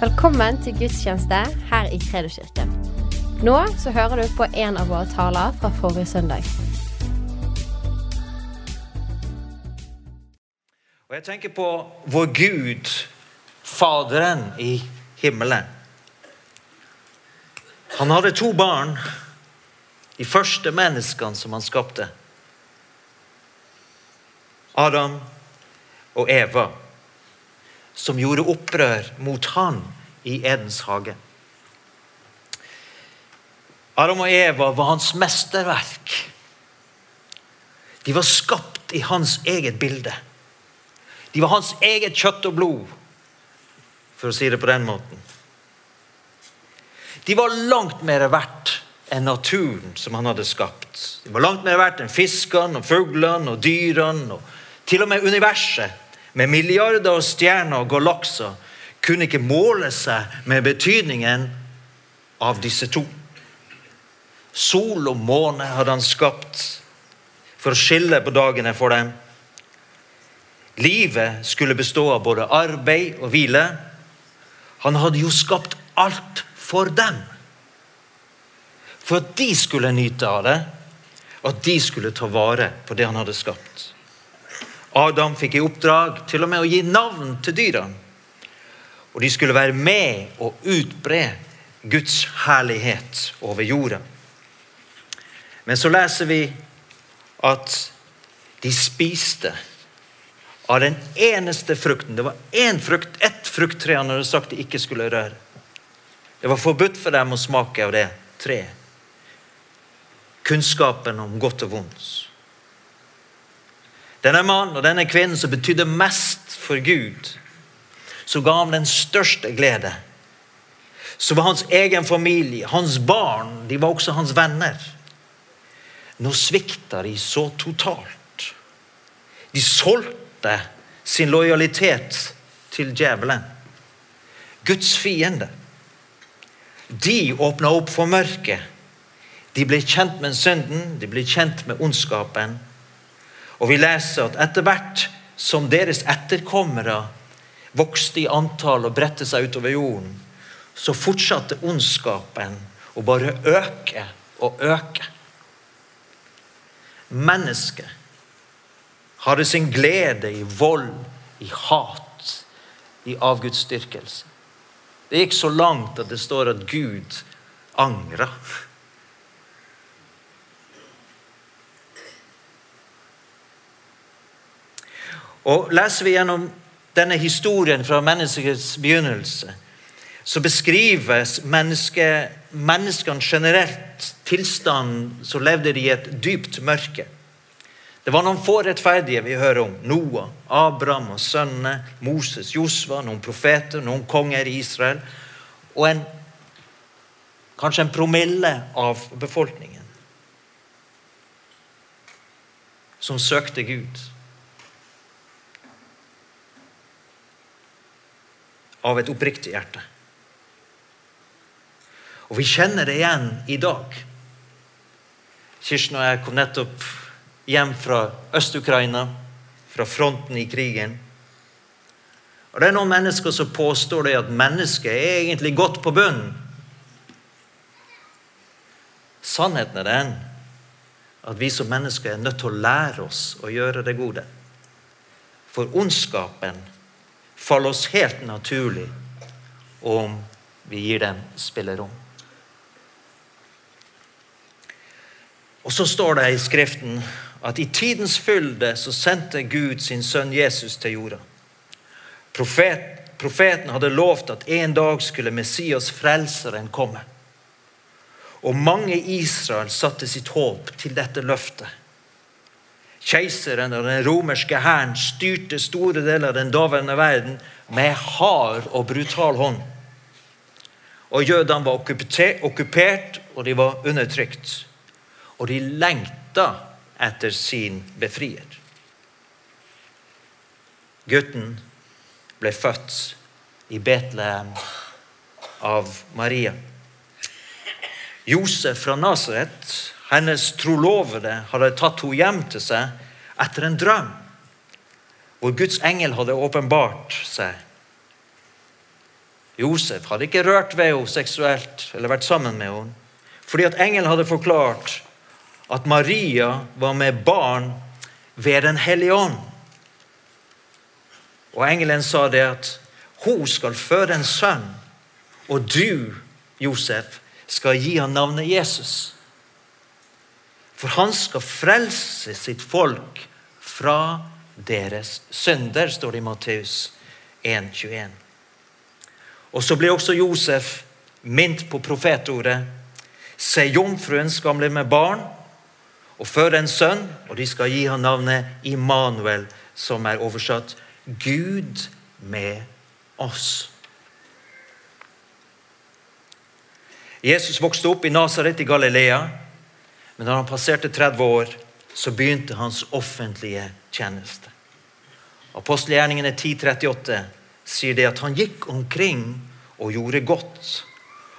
Velkommen til gudstjeneste her i Kredoskirken. Nå så hører du på en av våre taler fra forrige søndag. Og jeg tenker på vår Gud, Faderen i himmelen. Han hadde to barn, de første menneskene som han skapte. Adam og Eva, som gjorde opprør mot han i Edens hage. Adam og Eva var hans mesterverk. De var skapt i hans eget bilde. De var hans eget kjøtt og blod, for å si det på den måten. De var langt mer verdt enn naturen som han hadde skapt. De var langt mer verdt enn fiskene og fuglene og dyrene. og Til og med universet, med milliarder av stjerner og galakser, kunne ikke måle seg med betydningen av disse to. Sol og måne hadde han skapt for å skille på dagene for dem. Livet skulle bestå av både arbeid og hvile. Han hadde jo skapt alt for dem. For at de skulle nyte av det, og at de skulle ta vare på det han hadde skapt. Adam fikk i oppdrag til og med å gi navn til dyrene. Og de skulle være med og utbre Guds herlighet over jorda. Men så leser vi at de spiste av den eneste frukten. Det var én frukt, ett frukttre han hadde sagt de ikke skulle røre. Det var forbudt for dem å smake av det treet. Kunnskapen om godt og vondt. Denne mannen og denne kvinnen som betydde mest for Gud, som ga ham den største glede, så var hans egen familie, hans barn, de var også hans venner. Nå svikta de så totalt. De solgte sin lojalitet til djevelen. Guds fiende. De åpna opp for mørket. De ble kjent med synden, de ble kjent med ondskapen. Og vi leser at etter hvert som deres etterkommere vokste i antall og bredte seg utover jorden, så fortsatte ondskapen å bare øke og øke. Mennesket hadde sin glede i vold, i hat, i avgudsdyrkelse. Det gikk så langt at det står at Gud angra. Og Leser vi gjennom denne historien fra menneskets begynnelse, så beskrives menneske, menneskene generelt tilstanden så levde de i et dypt mørke. Det var noen få rettferdige vi hører om. Noah, Abraham og sønnene, Moses, Josva, noen profeter, noen konger i Israel. Og en, kanskje en promille av befolkningen som søkte Gud. Av et oppriktig hjerte. Og vi kjenner det igjen i dag. Kirsten og jeg kom nettopp hjem fra Øst-Ukraina, fra fronten i krigen. Og Det er noen mennesker som påstår det at mennesket er egentlig godt på bunnen. Sannheten er den at vi som mennesker er nødt til å lære oss å gjøre det gode. For ondskapen faller oss helt naturlig om vi gir dem spillerom. Og så står det i Skriften at i tidens fylde så sendte Gud sin sønn Jesus til jorda. Profet, profeten hadde lovt at en dag skulle Messias, frelseren, komme. Og mange i Israel satte sitt håp til dette løftet. Keiseren og den romerske hæren styrte store deler av den daværende verden med hard og brutal hånd. Og Jødene var okkupert, og de var undertrykt. Og de lengta etter sin befrier. Gutten ble født i Betlehem av Maria. Josef fra Nasaret, hennes trolovede, hadde tatt henne hjem til seg etter en drøm, hvor Guds engel hadde åpenbart seg. Josef hadde ikke rørt ved henne seksuelt eller vært sammen med henne. Fordi at engelen hadde forklart at Maria var med barn ved Den hellige ånd. Og engelen sa det at hun skal føde en sønn, og du, Josef, skal gi ham navnet Jesus. For han skal frelse sitt folk fra deres synder, står det i Matteus 1,21. Og så blir også Josef minnet på profetordet. Se, jomfruen skal bli med barn og føre en sønn, og de skal gi ham navnet Immanuel, som er oversatt Gud med oss. Jesus vokste opp i Nasaret i Galilea, men da han passerte 30 år, så begynte hans offentlige tjeneste. Apostelgjerningene 10.38 sier det at han gikk omkring og gjorde godt,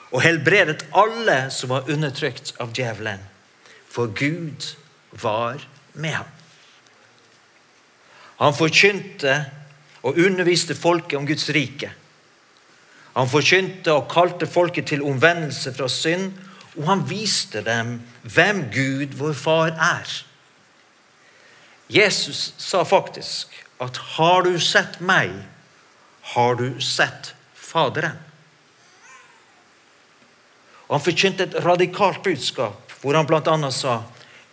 og helbredet alle som var undertrykt av djevelen, for Gud var med ham. Han forkynte og underviste folket om Guds rike. Han forkynte og kalte folket til omvendelse fra synd, og han viste dem hvem Gud, vår far, er. Jesus sa faktisk at 'har du sett meg, har du sett Faderen'. Han forkynte et radikalt budskap hvor han bl.a. sa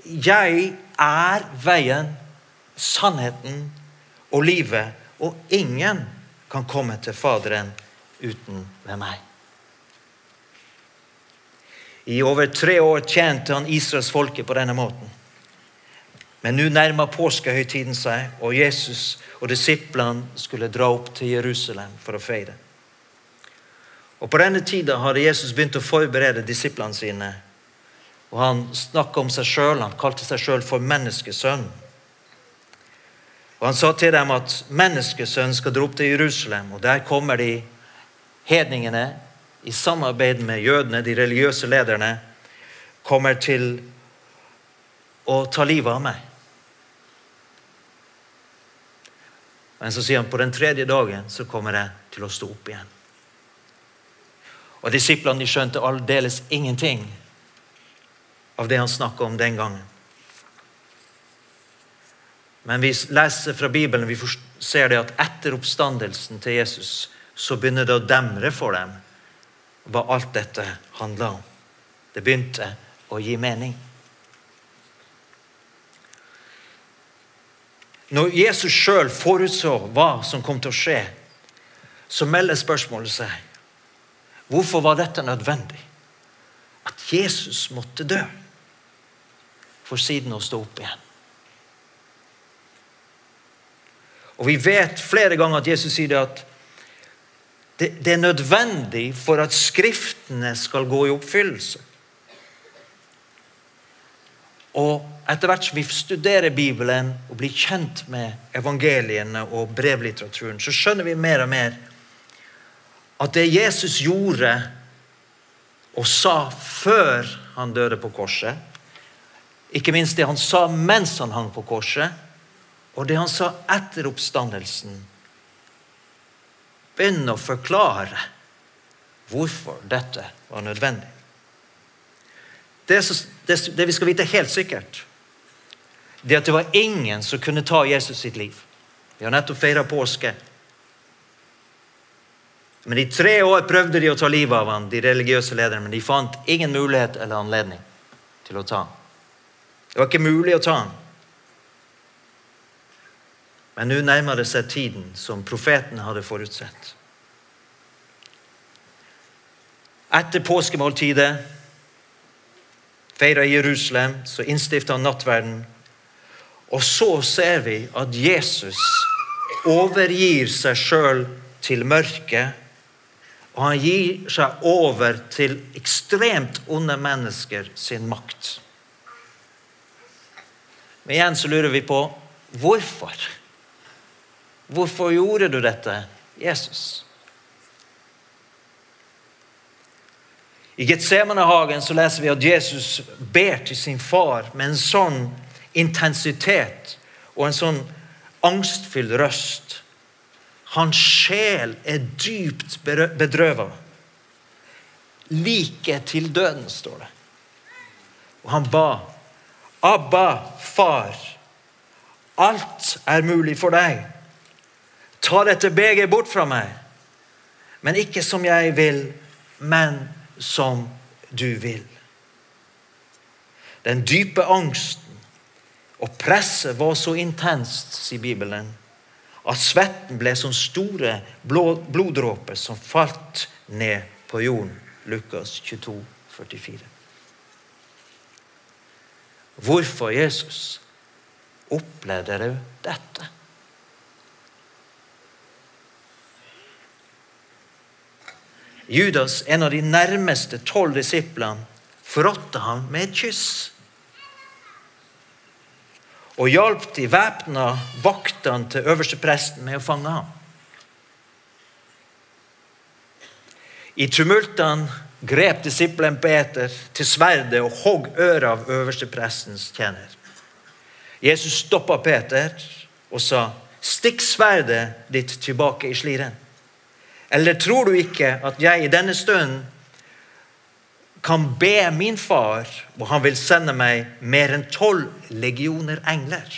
'Jeg er veien, sannheten og livet', og ingen kan komme til Faderen uten ved meg. I over tre år tjente han Israels folke på denne måten. Men nå nærma påskehøytiden seg, og Jesus og disiplene skulle dra opp til Jerusalem for å feire. Og På denne tida hadde Jesus begynt å forberede disiplene sine. Og Han snakka om seg sjøl. Han kalte seg sjøl for menneskesønn. Og Han sa til dem at menneskesønnen skal dra opp til Jerusalem, og der kommer de hedningene i samarbeid med jødene, de religiøse lederne, kommer til å ta livet av meg. Men så sier han på den tredje dagen så kommer jeg til å stå opp igjen. Og Disiplene de skjønte aldeles ingenting av det han snakka om den gangen. Men vi leser fra Bibelen vi ser det at etter oppstandelsen til Jesus så begynner det å demre for dem hva alt dette handla om. Det begynte å gi mening. Når Jesus sjøl forutså hva som kom til å skje, så melder spørsmålet seg hvorfor var dette nødvendig? At Jesus måtte dø for siden å stå opp igjen. Og Vi vet flere ganger at Jesus sier det at det, det er nødvendig for at Skriftene skal gå i oppfyllelse. Og etter hvert som vi studerer Bibelen og blir kjent med evangeliene og brevlitteraturen, så skjønner vi mer og mer at det Jesus gjorde og sa før han døde på korset, ikke minst det han sa mens han hang på korset, og det han sa etter oppstandelsen, begynner å forklare hvorfor dette var nødvendig. Det, det, det, vi skal vite helt sikkert, det er at det var ingen som kunne ta Jesus sitt liv. Vi har nettopp feira påske. Men I tre år prøvde de å ta livet av han, de religiøse lederne, men de fant ingen mulighet eller anledning til å ta ham. Det var ikke mulig å ta ham. Men nå nærmer det seg tiden som profeten hadde forutsett. Etter påskemåltidet feira Jerusalem, så innstifta han nattverden. Og så ser vi at Jesus overgir seg sjøl til mørket. Og han gir seg over til ekstremt onde mennesker sin makt. Men igjen så lurer vi på hvorfor. Hvorfor gjorde du dette, Jesus? I Getsemanehagen så leser vi at Jesus ber til sin far med en sånn intensitet og en sånn angstfylt røst Hans sjel er dypt bedrøvet. Like til døden, står det. Og han ba. Abba, far. Alt er mulig for deg. Ta dette begeret bort fra meg. Men ikke som jeg vil, men som du vil. Den dype angsten og presset var så intenst, sier Bibelen, at svetten ble som store bloddråper som falt ned på jorden. Lukas 22, 44. Hvorfor, Jesus, opplevde du dette? Judas, en av de nærmeste tolv disiplene, forrådte ham med et kyss. Og hjalp de væpna vaktene til øverstepresten med å fange ham. I tumultene grep disippelen Peter til sverdet og hogg øret av øversteprestens tjener. Jesus stoppa Peter og sa, 'Stikk sverdet ditt tilbake i sliren.' Eller tror du ikke at jeg i denne stunden kan be min far, og han vil sende meg mer enn tolv legioner engler?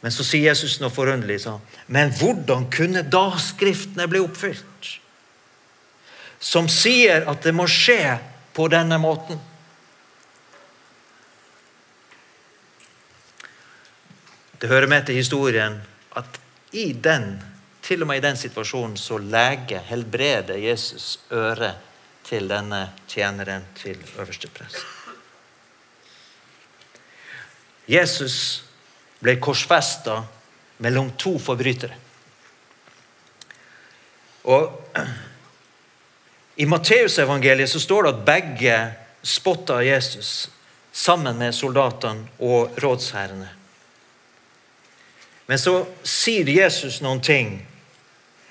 Men så sier Jesus noe forunderlig. Sånn. Men hvordan kunne da Skriftene bli oppfylt? Som sier at det må skje på denne måten. Det hører med til historien at i den, til og med i den situasjonen så leger, helbreder Jesus øret til denne tjeneren til øverste prest. Jesus ble korsfesta mellom to forbrytere. Og I Matteusevangeliet står det at begge spotta Jesus sammen med soldatene og rådsherrene. Men så sier Jesus noen ting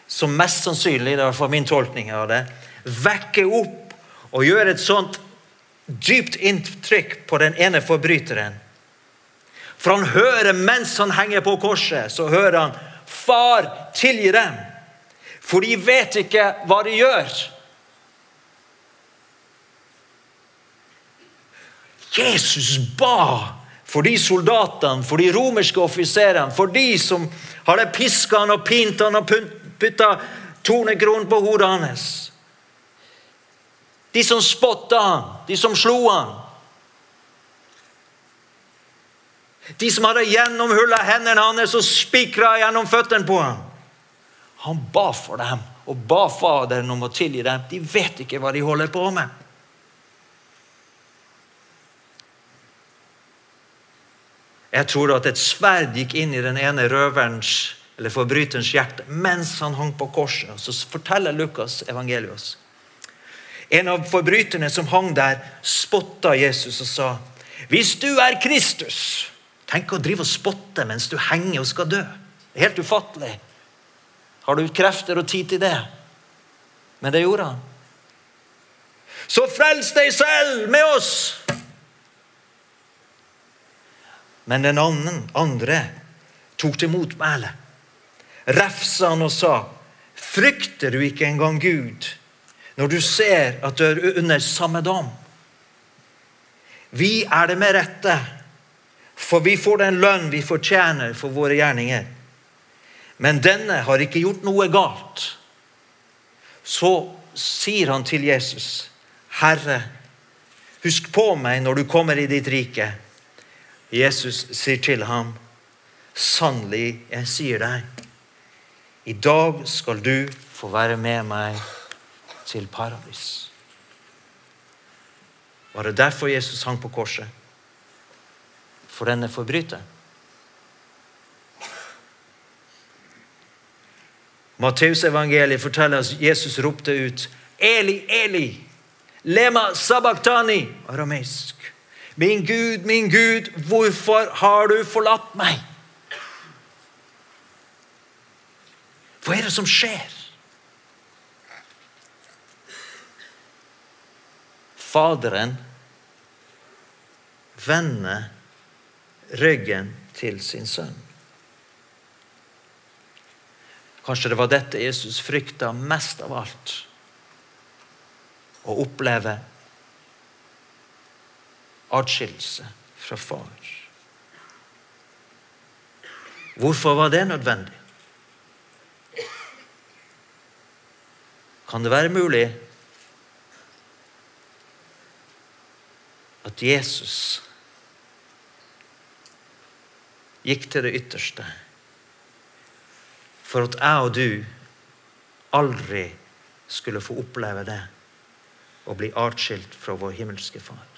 som mest sannsynlig, det er min tolkning av det, vekker opp og gjør et sånt dypt inntrykk på den ene forbryteren. For han hører mens han henger på korset, så hører han 'Far, tilgi dem', for de vet ikke hva de gjør. Jesus ba for de soldatene, for de romerske offiserene, for de som hadde piska han og pint han og putta tornekronen på hodet hans. De som spotta han, de som slo han. De som hadde gjennomhulla hendene hans og spikra gjennom føttene på ham. Han ba for dem og ba Faderen om å tilgi dem. De vet ikke hva de holder på med. Jeg tror at et sverd gikk inn i den ene røverens eller forbryterens hjerte mens han hang på korset. Så forteller Lukas evangeliet En av forbryterne som hang der, spotta Jesus og sa Hvis du er Kristus Tenk å drive og spotte mens du henger og skal dø. Det er helt ufattelig. Har du krefter og tid til det? Men det gjorde han. Så frels deg selv med oss! Men den andre tok til motmæle. Refsa han og sa, 'Frykter du ikke engang Gud når du ser at du er under samme dom?' Vi er det med rette, for vi får den lønn vi fortjener for våre gjerninger. Men denne har ikke gjort noe galt. Så sier han til Jesus, 'Herre, husk på meg når du kommer i ditt rike.' Jesus sier til ham, 'Sannelig, jeg sier deg, i dag skal du få være med meg til paradis.' Var det derfor Jesus hang på korset? For denne forbryteren? Matteusevangeliet forteller at Jesus ropte ut 'Eli, Eli, lema sabachthani', arameisk. Min Gud, min Gud, hvorfor har du forlatt meg? Hva er det som skjer? Faderen vender ryggen til sin sønn. Kanskje det var dette Jesus frykta mest av alt. Å oppleve atskillelse fra far. Hvorfor var det nødvendig? Kan det være mulig at Jesus gikk til det ytterste for at jeg og du aldri skulle få oppleve det å bli atskilt fra vår himmelske Far.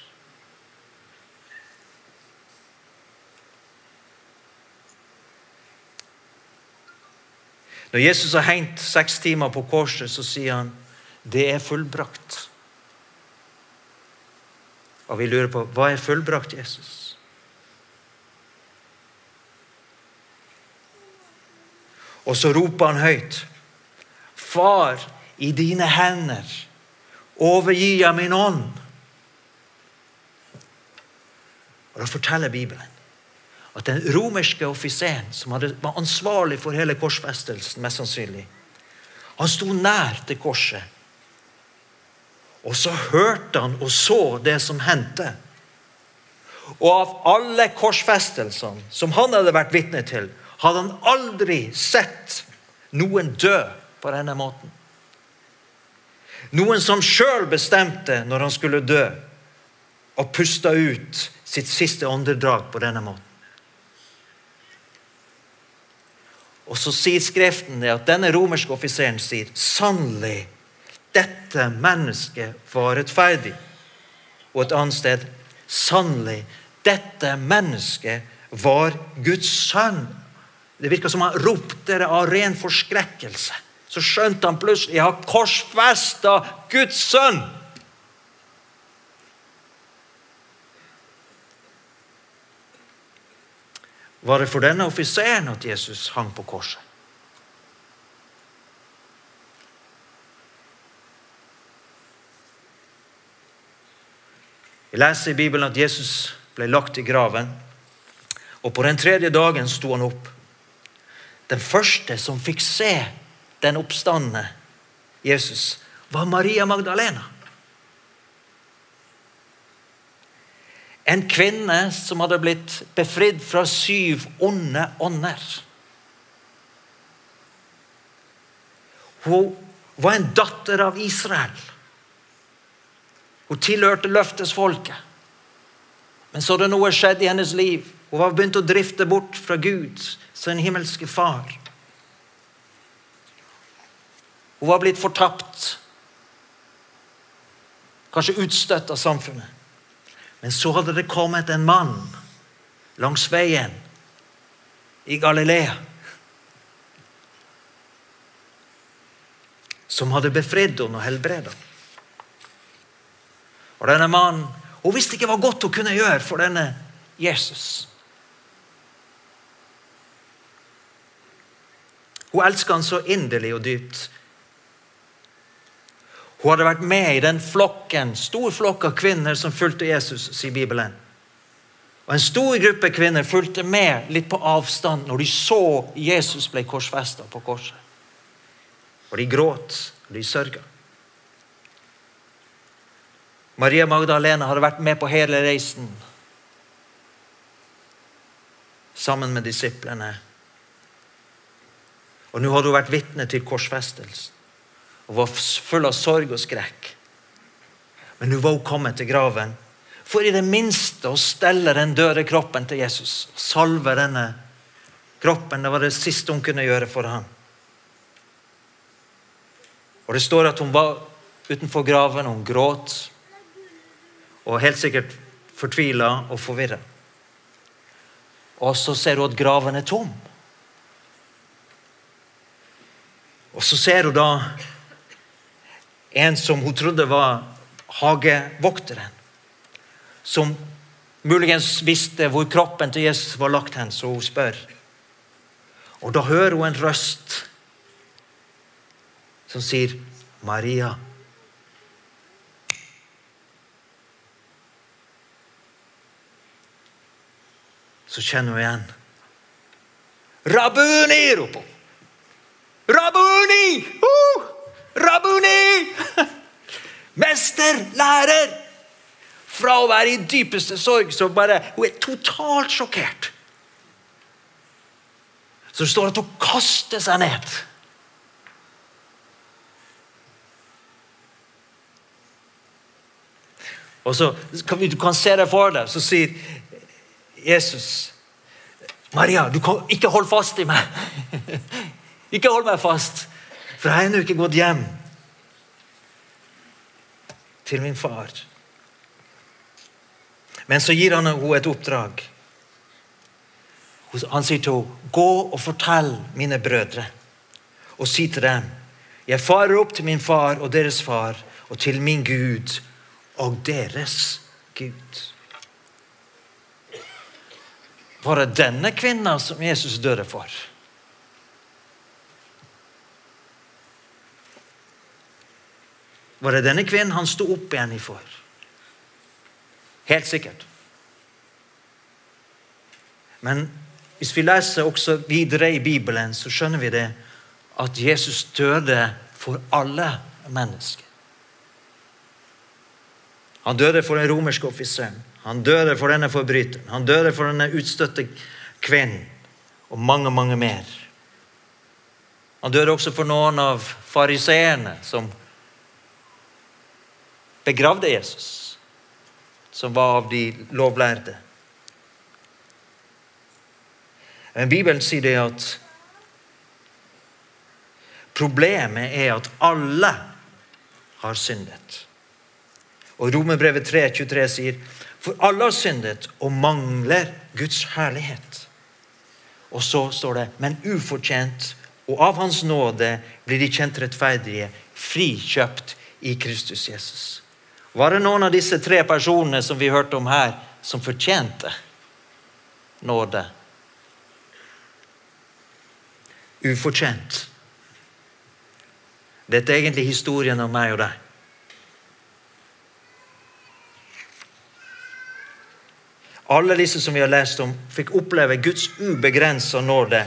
Når Jesus har hengt seks timer på korset, så sier han det er fullbrakt. Og vi lurer på hva er fullbrakt, Jesus? Og så roper han høyt. Far, i dine hender overgir jeg min ånd. Og Da forteller Bibelen at den romerske offiseren som hadde, var ansvarlig for hele korsfestelsen, mest sannsynlig, han sto nær til korset. Og så hørte han og så det som hendte. Og av alle korsfestelsene som han hadde vært vitne til, hadde han aldri sett noen dø på denne måten. Noen som sjøl bestemte når han skulle dø, og pusta ut sitt siste åndedrag på denne måten. Og så sier Skriften det at denne romerske offiseren sier sannelig, dette mennesket var rettferdig. Og et annet sted sannelig, dette mennesket var Guds sønn. Det virka som han ropte det av ren forskrekkelse. Så skjønte han plutselig jeg har korsfesta Guds sønn. Var det for denne offiseren at Jesus hang på korset? Vi leser i Bibelen at Jesus ble lagt i graven, og på den tredje dagen sto han opp. Den første som fikk se den oppstandende Jesus, var Maria Magdalena. En kvinne som hadde blitt befridd fra syv onde ånder. Hun var en datter av Israel. Hun tilhørte løftesfolket. Men så hadde noe skjedd i hennes liv. Hun var begynt å drifte bort fra Gud, sin himmelske far. Hun var blitt fortapt. Kanskje utstøtt av samfunnet. Men så hadde det kommet en mann langs veien i Galilea som hadde befridd henne og helbredet henne. Og denne mannen Hun visste ikke hva godt hun kunne gjøre for denne Jesus. Hun elsket han så inderlig og dypt. Hun hadde vært med i den flokken, stor flokk av kvinner som fulgte Jesus, sier Bibelen. Og En stor gruppe kvinner fulgte med litt på avstand når de så Jesus ble korsfesta på korset. Og de gråt, og de sørga. Maria Magdalena hadde vært med på hele reisen sammen med disiplene. Og nå hadde hun vært vitne til korsfestelsen og var full av sorg og skrekk. Men nå var hun kommet til graven for i det minste å stelle den døde kroppen til Jesus. Salve denne kroppen. Det var det siste hun kunne gjøre for ham. Og Det står at hun var utenfor graven, og hun gråt. Og helt sikkert fortvila og forvirra. Og så ser hun at graven er tom. Og så ser hun da en som hun trodde var hagevokteren. Som muligens visste hvor kroppen til Jesus var lagt hen, så hun spør. Og da hører hun en røst som sier, 'Maria'. så kjenner hun igjen. Rabuni! roper hun. Rabuni! Uh! Rabuni! Mester, lærer! Fra å være i dypeste sorg så bare Hun er totalt sjokkert. Så det står at hun kaster seg ned. Og så kan Du kan se deg for deg, så sier Jesus Maria, du kan ikke holde fast i meg. ikke hold meg fast, for jeg har ennå ikke gått hjem til min far. Men så gir han henne et oppdrag. Han sier til henne, 'Gå og fortell mine brødre' og si til dem:" 'Jeg farer opp til min far og deres far og til min Gud og deres Gud'. Var det denne kvinna som Jesus døde for? Var det denne kvinnen han sto opp igjen for? Helt sikkert. Men hvis vi leser også videre i Bibelen, så skjønner vi det at Jesus døde for alle mennesker. Han døde for den romerske offiseren. Han døde for denne forbryteren. Han døde for denne utstøtte kvinnen. Og mange, mange mer. Han døde også for noen av fariseerne som begravde Jesus, som var av de lovlærde. Men Bibelen sier det at problemet er at alle har syndet. Og Romerbrevet 3,23 sier for alle har syndet og mangler Guds herlighet. Og så står det men ufortjent, og av Hans nåde blir de kjent rettferdige, frikjøpt i Kristus Jesus. Var det noen av disse tre personene som vi hørte om her, som fortjente nåde? Ufortjent. Dette er egentlig historien om meg og deg. Alle disse som vi har lest om, fikk oppleve Guds ubegrensa nåde.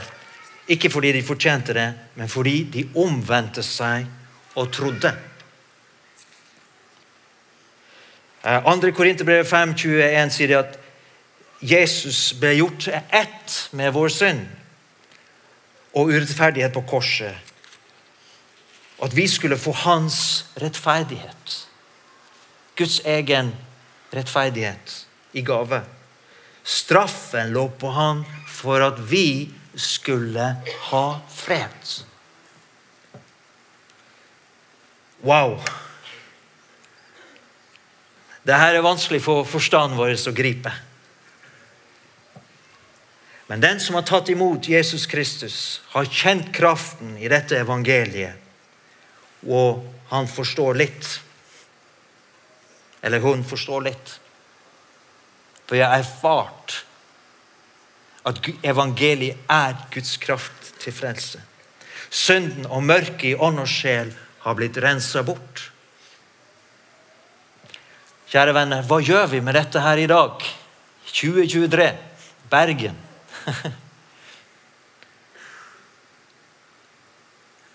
Ikke fordi de fortjente det, men fordi de omvendte seg og trodde. 2. Eh, Korinterbrev 21 sier at Jesus ble gjort ett med vår synd og urettferdighet på korset. Og at vi skulle få hans rettferdighet. Guds egen rettferdighet i gave. Straffen lå på han for at vi skulle ha fred. Wow! Dette er vanskelig for forstanden vår å gripe. Men den som har tatt imot Jesus Kristus, har kjent kraften i dette evangeliet, og han forstår litt. Eller hun forstår litt. For jeg har erfart at evangeliet er Guds kraft til frelse. Synden og mørket i ånd og sjel har blitt rensa bort. Kjære venner, hva gjør vi med dette her i dag? 2023, Bergen.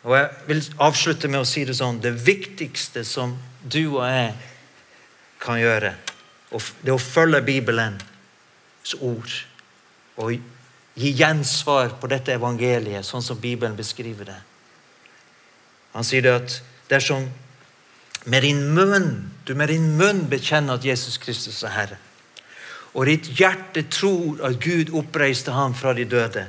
og Jeg vil avslutte med å si det sånn Det viktigste som du og jeg kan gjøre, det er å følge Bibelens ord og gi gjensvar på dette evangeliet, sånn som Bibelen beskriver det. Han sier det at dersom med din munn, du med din munn bekjenner at Jesus Kristus er Herre, og ditt hjerte tror at Gud oppreiste ham fra de døde,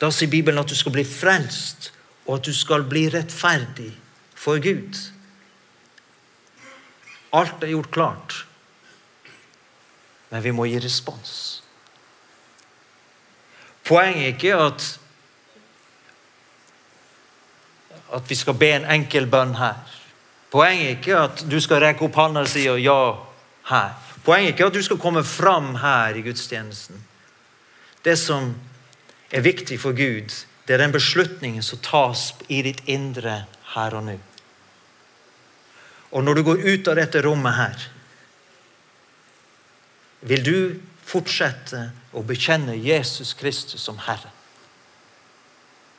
da sier Bibelen at du skal bli frelst, og at du skal bli rettferdig for Gud. Alt er gjort klart. Men vi må gi respons. Poenget er ikke at at vi skal be en enkel bønn her. Poenget er ikke at du skal rekke opp hånda og si ja her. Poenget er ikke at du skal komme fram her i gudstjenesten. Det som er viktig for Gud, det er den beslutningen som tas i ditt indre her og nå. Og når du går ut av dette rommet her, Vil du fortsette å bekjenne Jesus Kristus som Herre?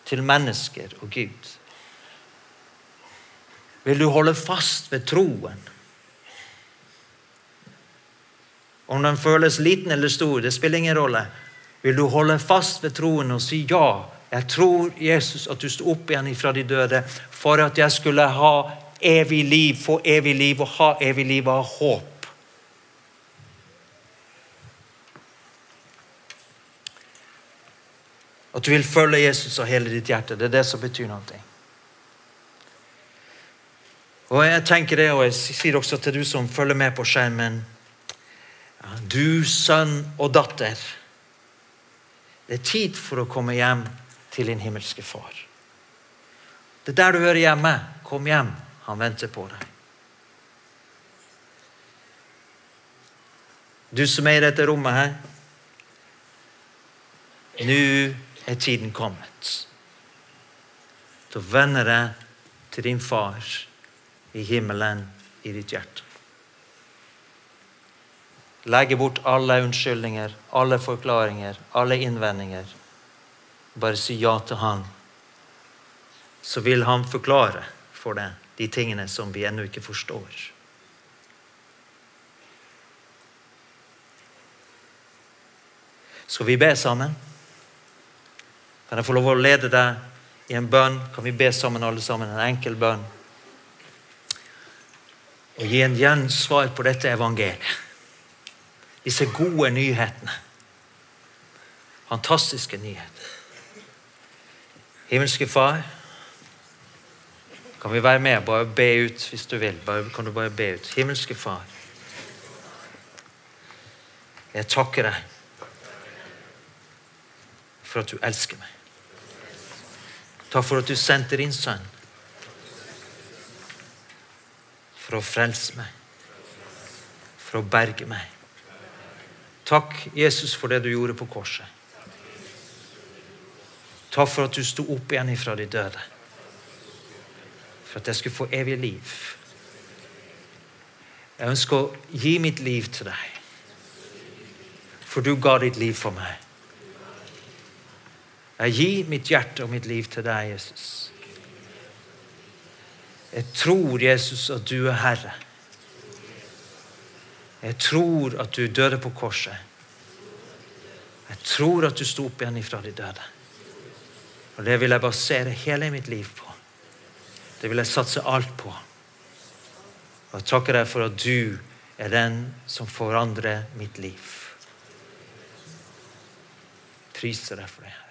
Til mennesker og Gud. Vil du holde fast ved troen? Om den føles liten eller stor, det spiller ingen rolle. Vil du holde fast ved troen og si ja? Jeg tror, Jesus, at du sto opp igjen fra de døde for at jeg skulle ha evig liv, få evig liv og ha evig liv og ha håp. At du vil følge Jesus av hele ditt hjerte. Det er det som betyr noe. Og jeg tenker det, og jeg sier også til du som følger med på skjermen Du sønn og datter. Det er tid for å komme hjem til din himmelske far. Det er der du hører hjemme. Kom hjem. Han venter på deg. Du som er i dette rommet her. Nå er tiden kommet til å vende deg til din far i himmelen i ditt hjerte. Legge bort alle unnskyldninger, alle forklaringer, alle innvendinger. Bare si ja til Han. Så vil Han forklare for deg de tingene som vi ennå ikke forstår. Skal vi be sammen? Kan jeg få lov å lede deg i en bønn? Kan vi be sammen, alle sammen? En enkel bønn. Og gi en gjensvar på dette evangeliet. Disse gode nyhetene. Fantastiske nyheter. Himmelske Far, kan vi være med? Bare be ut hvis du vil. Bare, kan du bare be ut? Himmelske Far, jeg takker deg for at du elsker meg. Takk for at du sendte din sønn for å frelse meg, for å berge meg. Takk, Jesus, for det du gjorde på korset. Takk for at du sto opp igjen ifra de døde. For at jeg skulle få evig liv. Jeg ønsker å gi mitt liv til deg. For du ga ditt liv for meg. Jeg gir mitt hjerte og mitt liv til deg, Jesus. Jeg tror, Jesus, at du er Herre. Jeg tror at du døde på korset. Jeg tror at du sto opp igjen ifra de døde. Og Det vil jeg basere hele mitt liv på. Det vil jeg satse alt på. Og jeg takker deg for at du er den som forandrer mitt liv. Priser deg for det, Herre.